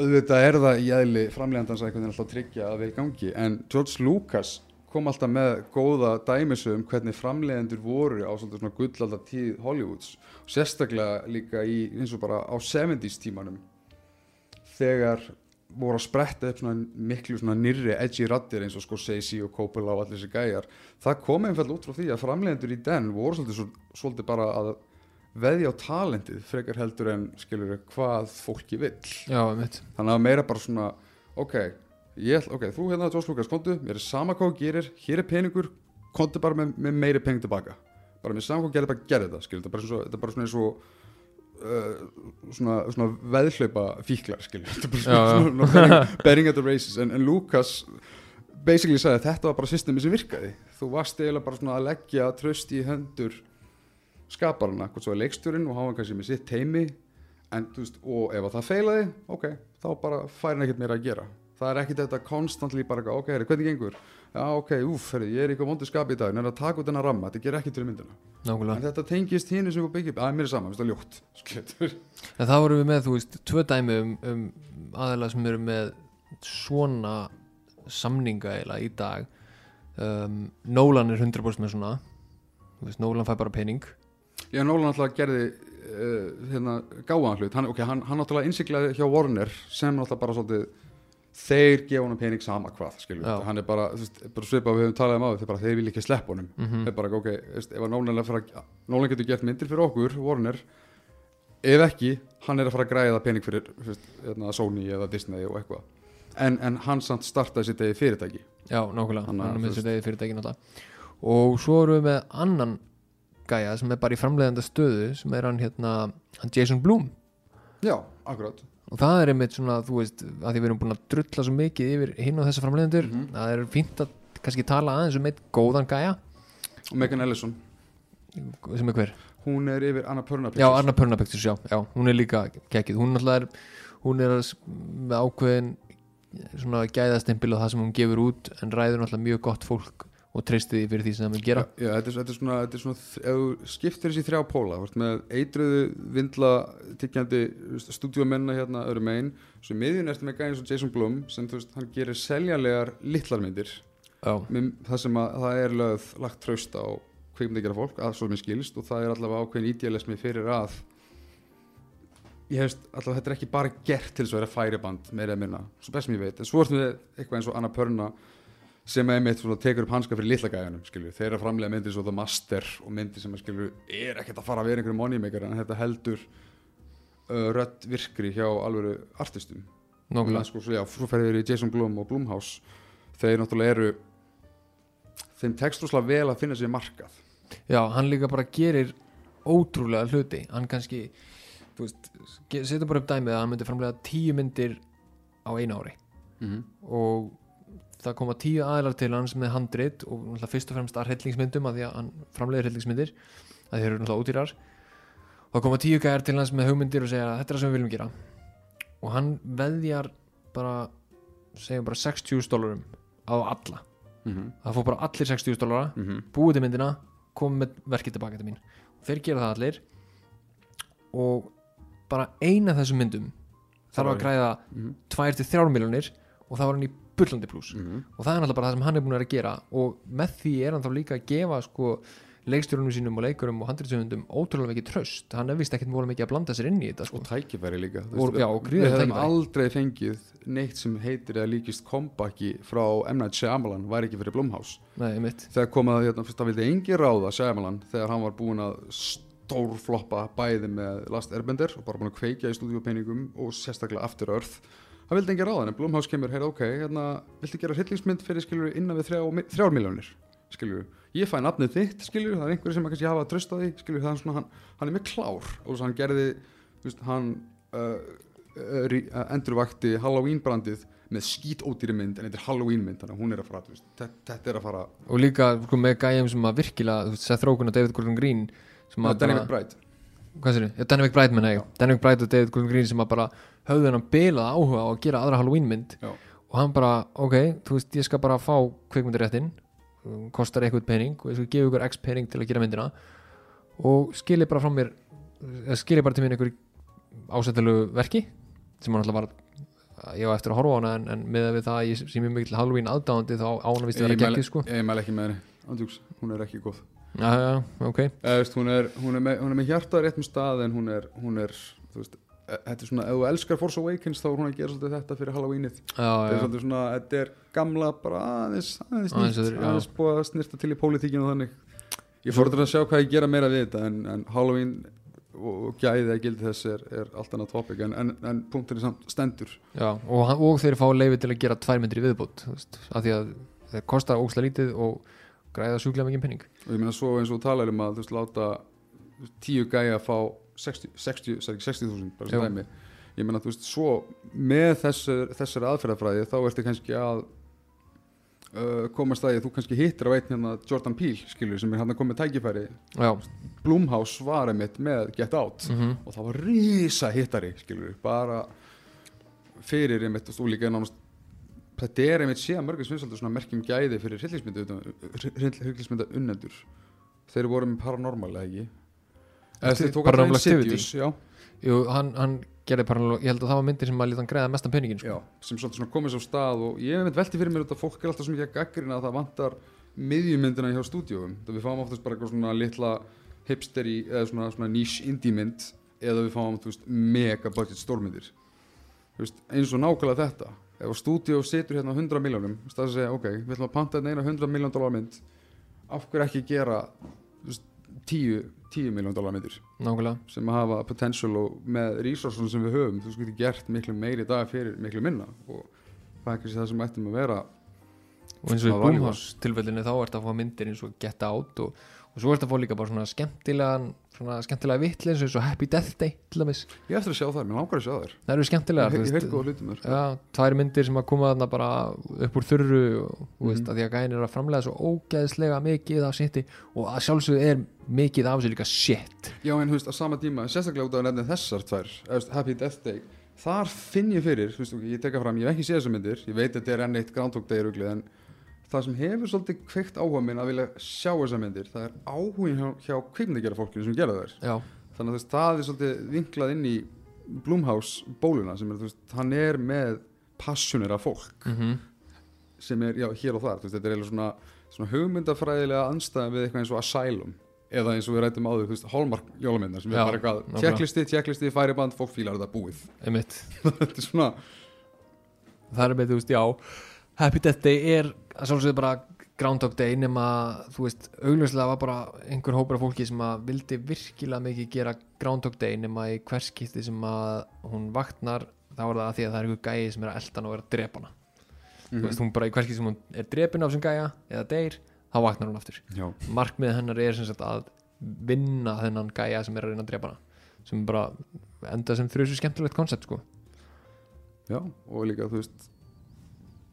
auðvitað er það í eðli framlegandans að einhvern veginn alltaf tryggja að við gangi. En George Lucas kom alltaf með góða dæmisu um hvernig framlegendur voru á svona gullaldar tíð Hollywoods. Og sérstaklega líka í eins og bara á 70s tímanum. Þegar voru að spretta upp svona miklu svona nýrri edgi rattir eins og sko Scorsese og Coppola og allir þessi gæjar. Það kom einfall út frá því að framleidendur í den voru svolítið, svo- svolítið bara að veðja á talentið frekar heldur en skilur hvað fólki vill.
Já,
þannig að meira bara svona ok, ég, ætla- ok, þú hérna Josh Lucas, kontu, mér er sama hvað þú gerir hér er peningur, kontu bara með, með meiri pening tilbaka, bara með sama hvað þú gerir bara gerði þetta, skilur, þetta er bara, er bara svona eins og svona, svona veðhlaupa fíklar, betting at the races, en, en Lucas basically sagði að þetta var bara systemi sem virkaði, þú varst eiginlega bara svona að leggja tröst í hendur skaparana, hvort svo er leikstjórinn og hafa hann kannski með sitt teimi en veist, og ef að það feilaði ok, þá bara fær hann ekkert meira að gera það er ekkert þetta konstantli bara ok, herri, hvernig gengur? Já, ok, úf, herri, ég er eitthvað vondu skapi í dag en er að taka út þennan ramma, þetta ger ekkert fyrir myndina. En
nákvæmlega
þetta tengist hínu sem við byggjum að mér er sama, veist það ljótt
en þá erum við með, þú veist, tvö dæmi um, um aðeila sem eru með svona samninga eiginlega í dag. Um, Nolan er 100% með svona. Veist, Nolan fær bara pening.
Já, Nólan alltaf gerði uh, hérna, gáðan hlut, hann, ok, hann, hann náttúrulega innsiklaði hjá Warner sem náttúrulega bara svolítið þeir gefa honum pening sama hvað, hann er bara, bara svipað við höfum talað um á þeir þeir vilja ekki sleppa honum.
Mm
þeir bara, ok, veist, ef að Nolan getur gert myndir fyrir okkur, Warner. Ef ekki, hann er að fara að græða pening fyrir þú veist, hérna, Sony eða Disney og eitthvað. En, en hann samt startaði sitt eigi fyrirtæki.
Já,
að,
hann er með sér degi fyrirtæki náttúrulega. Og svo erum við með annan gæja sem er bara í framleiðanda stöðu sem er hann hérna, hann Jason Blum.
Já, akkurat
og það er einmitt svona, þú veist, að því við erum búin að drulla svo mikið yfir hinn og þessa framleiðendur
Mhm.
það er fínt að kannski tala aðeins um eitt góðan gæja.
Og Megan Ellison,
sem er hver,
hún er yfir Anna Purna
já, Anna Purna Pictures, já, já hún er líka gekkið, hún náttúrulega er hún er með ákveðin svona gæðastimpil og það sem hún gefur út en ræður náttúrulega mjög gott fólk og treysti því fyrir því sem það mun gera.
Já, þetta, er, þetta er svona, þetta er svona ef skiptir þessi þrjá póla með eitruðu vindla tyggjandi stúdíumenna hérna öðrum megin svo miðjun ertu með gæðin svo Jason Blum sem þú veist, hann gerir seljanlegar litlar myndir
já,
með það sem að það er lögð lagt traust á kveikmyndegera fólk að svo mér skilst og það er allavega ákveðin ídjálismi fyrir að ég hefst allavega þetta er ekki bara gert til þess að vera færiband meira eða minna, svo best sem ég veit en svo ertum við eitthvað eins og Anna Pörna sem einmitt svona tekur upp hanska fyrir skilju, þeir eru að framlega myndir svo The Master og myndir sem að skilju er ekkert að fara að vera einhverjum moneymaker en þetta heldur uh, rödd virkri hjá alvöru artistum.
Nákvæmlega.
Sko, já, svo ferðir í Jason Blum og Blumhouse. Þeir náttúrulega eru þeim tekst rosalega vel að finna sér markað.
Já, hann líka bara gerir ótrúlega hluti. Hann kannski þú veist, setur bara upp dæmið að hann myndi framlega tíu myndir á einu ári.
Mm -hmm.
og það koma tíu aðlar til hans með handrit og fyrst og fremst að hrellingsmyndum að því að hann framleiðir hrellingsmyndir að þeir eru náttúrulega útýrar og það koma tíu gæjar til hans með hugmyndir og segja þetta er það sem við viljum gera og hann veðjar bara segjum bara 60 dólarum á alla
Mm -hmm.
það fór bara allir 60 dólara
Mm -hmm.
búið til myndina, komið með verkið tilbaka til mín og þeir gera það allir og bara eina þessum myndum þarf að
að-
græða
Mm -hmm.
2-3 miljonir og það var hann í bullandi pluss
Mm -hmm.
og það er náttúrulega bara það sem hann er búin að vera að gera og með því er hann þá líka að gefa sko leikstjórunum sínum og leikurum og handriðsöfundum ótrúlega mikið tröst hann er vist ekkert múlega mikið að blanda sér inn í þetta sko.
og tækifæri líka
Og- já, og
við hefum aldrei fengið neitt sem heitir eða líkist kompaki frá M. Night Shyamalan væri ekki fyrir Blumhouse
Nei,
þegar kom að hérna, fyrst, það vildi engi ráða Shyamalan þegar hann var búinn að stórfloppa bæði með Last Airbender og bara búinn að kveikja í stúdíopeiningum og sérstaklega After Earth það vildi engi ráða en Blumhouse kemur heyrðu ok, hérna, viltu gera hryllingsmynd fyrir skilur innan við þrjá, þrjár miljónir skilur ég fæ nafnið þitt skilur það er einhverju sem að kannski hafa að trösta því skilur það er svona hann, hann er með klár. Og þess að hann gerði veist, hann uh, uh, uh, endurvakti Halloween brandið með skít ódýri mynd en þetta er Halloween mynd þannig að hún er að fara veist, þetta, þetta er að fara.
Og líka sko, með gæjum sem að virkilega þú veist, Seth Rogen og David Gordon Green sem að
Danny
bara-
McBride.
Hvað sér ég, Danny McBride menna ég. Danny McBride og David Gordon Green sem að bara höfðu hennan bilað áhuga á að gera aðra Halloween mynd.
Já.
og hann bara, ok, þú veist, ég skal bara fá kvikmyndaréttin um, kostar eitthvað pening og ég skal gefa ykkur x pening til að gera myndina. Og skilji bara frá mér skilji bara til mér einhver ásættilegu verki sem hann alltaf var ég á eftir að horfa á hana en, en með við það að ég sé mjög mikil Halloween aðdáðandi þá á hana vist að
Ég
geggið sko.
Ég mæl ekki með henni, andjúks, hún er ekki góð.
Já, já, ok,
Eða, veist, hún, er, hún, er með, hún er með hjarta rétt með stað en hún er, hún er þú veist, þetta er svona, ef þú elskar Force Awakens þá er hún að gera svolítið þetta fyrir Halloweenið. Þetta er svolítið svona, þetta er gamla bara aðeins, aðeins nýtt,
aðeins,
aðeins búið að snirta til í pólitíkinu og þannig. Ég fórður að sjá hvað ég gera meira við þetta en, en Halloween og gæðið að gildi þess er, er allt annað tópik en, en, en punktinni samt stendur.
Já, og, og þeir fá leiði til að gera tværmyndri viðbútt, af því að þeir kosta ósla lítið og græða sjúklega mikið penning
og ég meina svo eins og talaðum að þú veist, láta tíu gæja fá 60.000 60, 60, bara sem dæmi. Ég menna þú veist, svo með þessar, þessar aðferðafræði þá ertu kannski að uh, komast að ég, þú kannski hittir á einn hérna Jordan Peele, skilur, sem er hérna hann að koma með tækifæri.
Já.
Blumhouse var einmitt með Get Out.
Mm -hmm.
og það var rísa hittari, skilur, bara fyrir einmitt og stúlíka einnáðast þetta er einmitt séð mörgum svinsaldur svona merkjum gæði fyrir hryllingsmynda unnendur þeir voru með paranormal, eða ekki?
Paranormal
já,
jú, hann, hann gerði bara ég held að það var myndir sem að líta hann græða mestan penningin sko.
já, sem svolítið svona komið svo stað og ég hef einmitt velti fyrir mér út að fólk er alltaf svo mikið að gaggrina að það vantar miðjumyndina hjá stúdíóum. Það við fáum oftast bara eitthvað svona litla hipsteri eða svona, svona niche indie mynd eða við fáum veist, mega budget stórmyndir. Eins og nákvæmlega þetta. Ef stúdíó situr hérna á 100 miljónum það er að segja ok, við ætlum að panta hérna eina 100 miljón dólar mynd. Af hverju ekki gera veist, 10, 10 miljón dólar myndir.
Nákvæmlega.
Sem hafa potential og með resursun sem við höfum þú getur gert miklu meiri dag fyrir miklu minna. Og það er kannski það sem ættum að vera
og eins og í
Það var
Blumhouse tilfellinu þá ert að fá myndir eins og Get Out og, og svo ert að fá líka bara svona skemmtilegan svona skemmtilega vitleins eins og Happy Death Day til dæmis,
ég eftir að sjá það, mér langar að sjá þær
það eru skemmtilegar
ég heilt góða hlutum þar sko.
Já, tvær myndir sem að koma þarna bara upp úr þurru og þú veist
Mhm.
að því að gæðin er að framlega svo ógeðslega mikið af shiti og að sjálfsögðu er mikið af þessu líka shit
já en þú veist, á sama tíma, sérstaklega út af nefnir þessar tvær veist, Happy Death Day þar finn ég fyrir, þú veist, ég teka fram ég hef ekki séð þessar myndir, ég veit að þetta er enn eitt en það sem hefur svolítið kveikt áhuga minn að vilja sjá þessar myndir það er áhugin hjá, hjá kvikmyndagjara fólkinu sem gera þær.
Já,
þannig að veist, það er svolítið vinklað inn í Blumhouse bóluna sem er, veist, hann er með passionera fólk
mm
sem er, já, hér og þar, veist, þetta er eiginlega svona, svona hugmyndafræðilega anstæðan við eitthvað eins og Asylum eða eins og við rættum áður, þú veist, Hallmark jólumyndar sem
Já,
er bara eitthvað, tjekklisti, tjekklisti, færiband, fólk fílar þetta búið. Þetta er svona,
Það er með, þú veist, já Happy Death Day er að sjálfsögðu bara Groundhog Day nema, þú veist, augljóslega var bara einhver hópur af fólki sem að vildi virkilega mikið gera Groundhog Day nema í hverskipti sem að hún vaknar þá er það að því að það er einhver gæi sem er að elda og er að drepa hana. Þú veist, hún bara í hverskipti sem hún er drepin af þessum gæja eða deyr, þá vaknar hún aftur.
Já,
markmið hennar er sem sagt að vinna þennan gæja sem er að reyna að drepa hana sem bara enda sem þrjusu skemmtilegt koncept sko.
Já, og líka, þú veist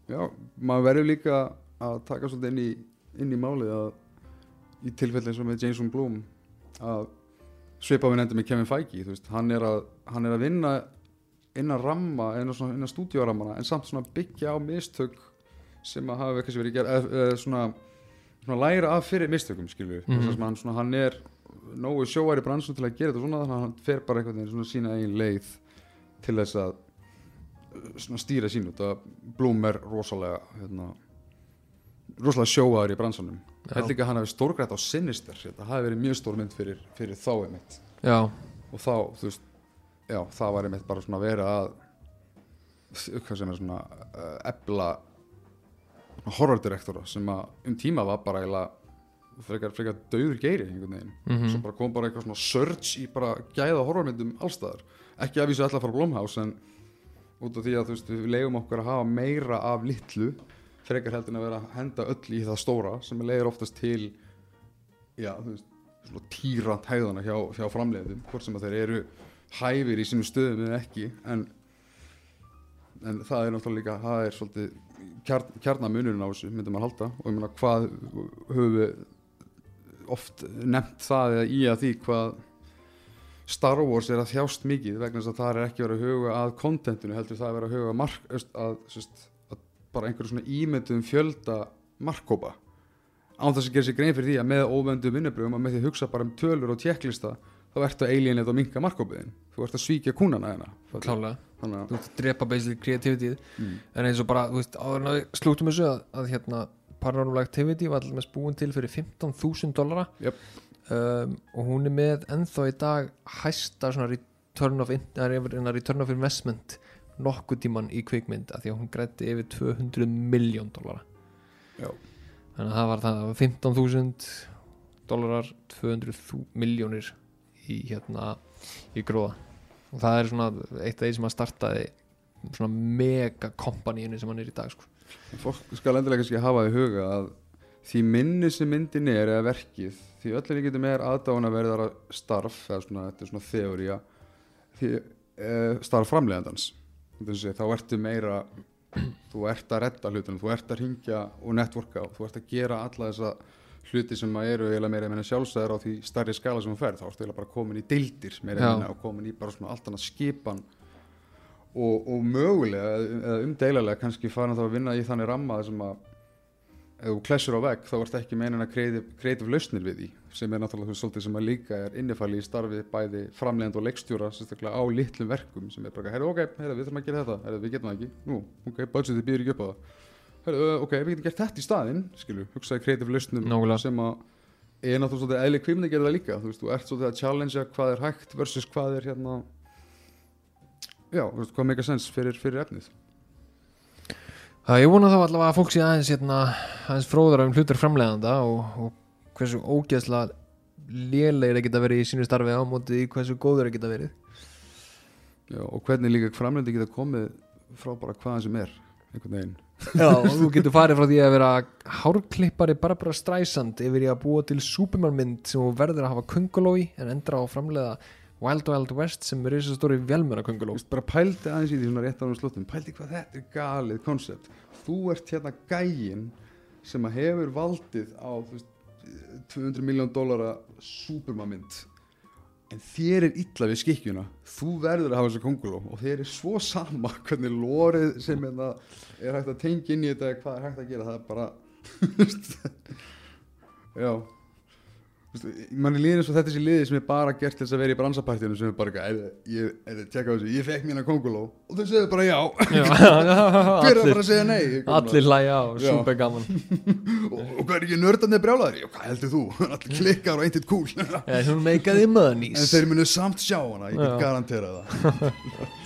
já, maður verður líka að taka svolítið inn í, inn í málið að í tilfelli eins og með Jason Blum að svipa við nefndum með Kevin Feige, þú veist, hann er að, hann er að vinna innan ramma, innan, innan stúdíórammana en samt svona byggja á mistök sem að hafa kannski verið gerð eða, svona, svona læra af fyrir mistökum skilju, mm. -hmm. hann, svona, hann er nógu sjóar í bransun til að gera þetta svona þannig að hann fer bara veginn svona sína eigin leið til þess að stýra sín út að Blum er rosalega hérna, rosalega sjóaður í bransunum held líka að hann hafi stórgrætt á Sinister. Þetta hafi verið mjög stór mynd fyrir, fyrir þá einmitt.
Já,
og þá, þú veist já, það var einmitt bara svona að vera að hvað sem er svona uh, ebla horrordirektora sem að um tíma var bara eiginlega frekar, frekar döður geiri einhvern veginn.
Mhm.
svo bara kom bara eitthvað svona surge í bara gæða horrormyndum allstaðar ekki að vísu allar frá Blumhouse en út af því að þú veist, við leiðum okkur að hafa meira af litlu frekar heldur en að vera að henda öll í það stóra sem leiðir oftast til já, þú veist, svona týrant hæðana hjá, hjá framleiðum, hvort sem að þeir eru hæfir í sínum stöðum eða ekki en, en það er náttúrulega líka, það er svolítið kjarn, kjarnamunurinn á þessu, myndum að halda. Og ég meina hvað höfum við oft nefnt það eða í að því hvað Star Wars er að þjást mikið vegna þess að það er ekki verið að huga að kontentinu heldur það er verið að huga að, mark, öst, að, sest, að bara einhverju svona ímyndum fjölda markkópa án þess að gera sér grein fyrir því að með óvöndu vinnubröfum að með því að hugsa bara um tölur og tjekklista þá ertu að alienið og minka markkópiðin þú ert að svíkja kúnana hérna
klálega.
Þannig að
þú ert að drepa basically kreativitíð
mm.
en eins og bara, þú veist, áður að slúttum þessu að, að hérna Paranormal Activity var allir með búin til fyrir 15.000 dollara.
Jöp.
Um, og hún er með ennþá í dag hæsta svona re return of, in- return of investment nokkuð tíman í kvikmynd af því að hún grætti yfir 200 miljón dólara þannig að það var það 15.000 dólarar 200 miljónir í hérna í gróða. Og það er svona eitt af því sem að startaði svona mega kompaníinu sem hann er í dag sko.
fólk skal endilega kannski hafa í huga að því minni sem myndin er eða verkið, því öllir getur meir aðdána verðara starf eða svona, þetta er svona þeoría því e, starf framleiðandans. Þessi, þá ertu meira þú ert að redda hlutunum, þú ert að ringja og networka og þú ert að gera alla þessa hluti sem að eru eiginlega meira meina sjálfstæðar á því starri skala sem þú ferð, þá ertu eiginlega bara komin í deildir meira meina og komin í bara svona allt annað skipan. Og, og mögulega eða umdeilalega kannski farin þá að vinna í þannig ramma sem að ef þú klessur á vegg þá ert ekki meinin að kreatív lausnir við því sem er náttúrulega svolítið sem að líka er innifæli í starfi bæði framlegend og leikstjóra sérstaklega á litlum verkum sem er bara, herru ok, herru við þurfum að gera þetta. Herru við getum það ekki, nú, ok, budgetið býður ekki upp á það. Herru, ok, við getum gert þetta í staðinn skilju, hugsaði kreatív lausnum
Nákvæmlega.
sem að er náttúrulega svolítið eðli kvimni gera það líka. Þú veist, þú ert svolítið að challengea hvað er hægt versus hvað er hérna já, þú veist, hvað meika sens fyrir, fyrir efnið
Það ég vona þá allavega að fólk sé aðeins hérna, aðeins fróðara um hlutur framleiðanda og, og hversu ógeðslega lélegir að geta verið í sínu starfi á móti í hversu góður að geta verið.
Já, og hvernig líka framlendi geta komið frá bara hvaðan sem er einhvern veginn.
Já, og þú getur farið frá því að vera hárklippari Barbara Streisand yfir í að búa til Superman-mynd sem þú verður að hafa kungulói en endra á að framleiða Wild Wild West sem er þess að stóri
veist, bara pældi aðeins í því svona rétt á um slóttum. Pældi hvað þetta er galið koncept. Þú ert hérna gægin sem að hefur valdið á veist, 200 miljón dólara supermamynd en þér er illa við skikkjuna. Þú verður að hafa þessu konguló og þér er svo sama hvernig lórið sem hérna er hægt að tengja inn í þetta hvað er hægt að gera. Það er bara já manni líður eins og þetta þessi liði sem er bara gert til þess að vera í bransapartinu sem er bara eitthvað, "Heyrðu, ég, ég, ég fekk mér hérna konguló og þau segðu bara já. Hver er það bara að segja nei
allir hlæja á, super gaman.
Og, og hvað er ekki nördarnir brjálaður já, hvað heldur þú, allir klikkar og eintitt
yeah, hún meikaði
en
monies.
Þeir munu samt sjá hana, ég get garantera það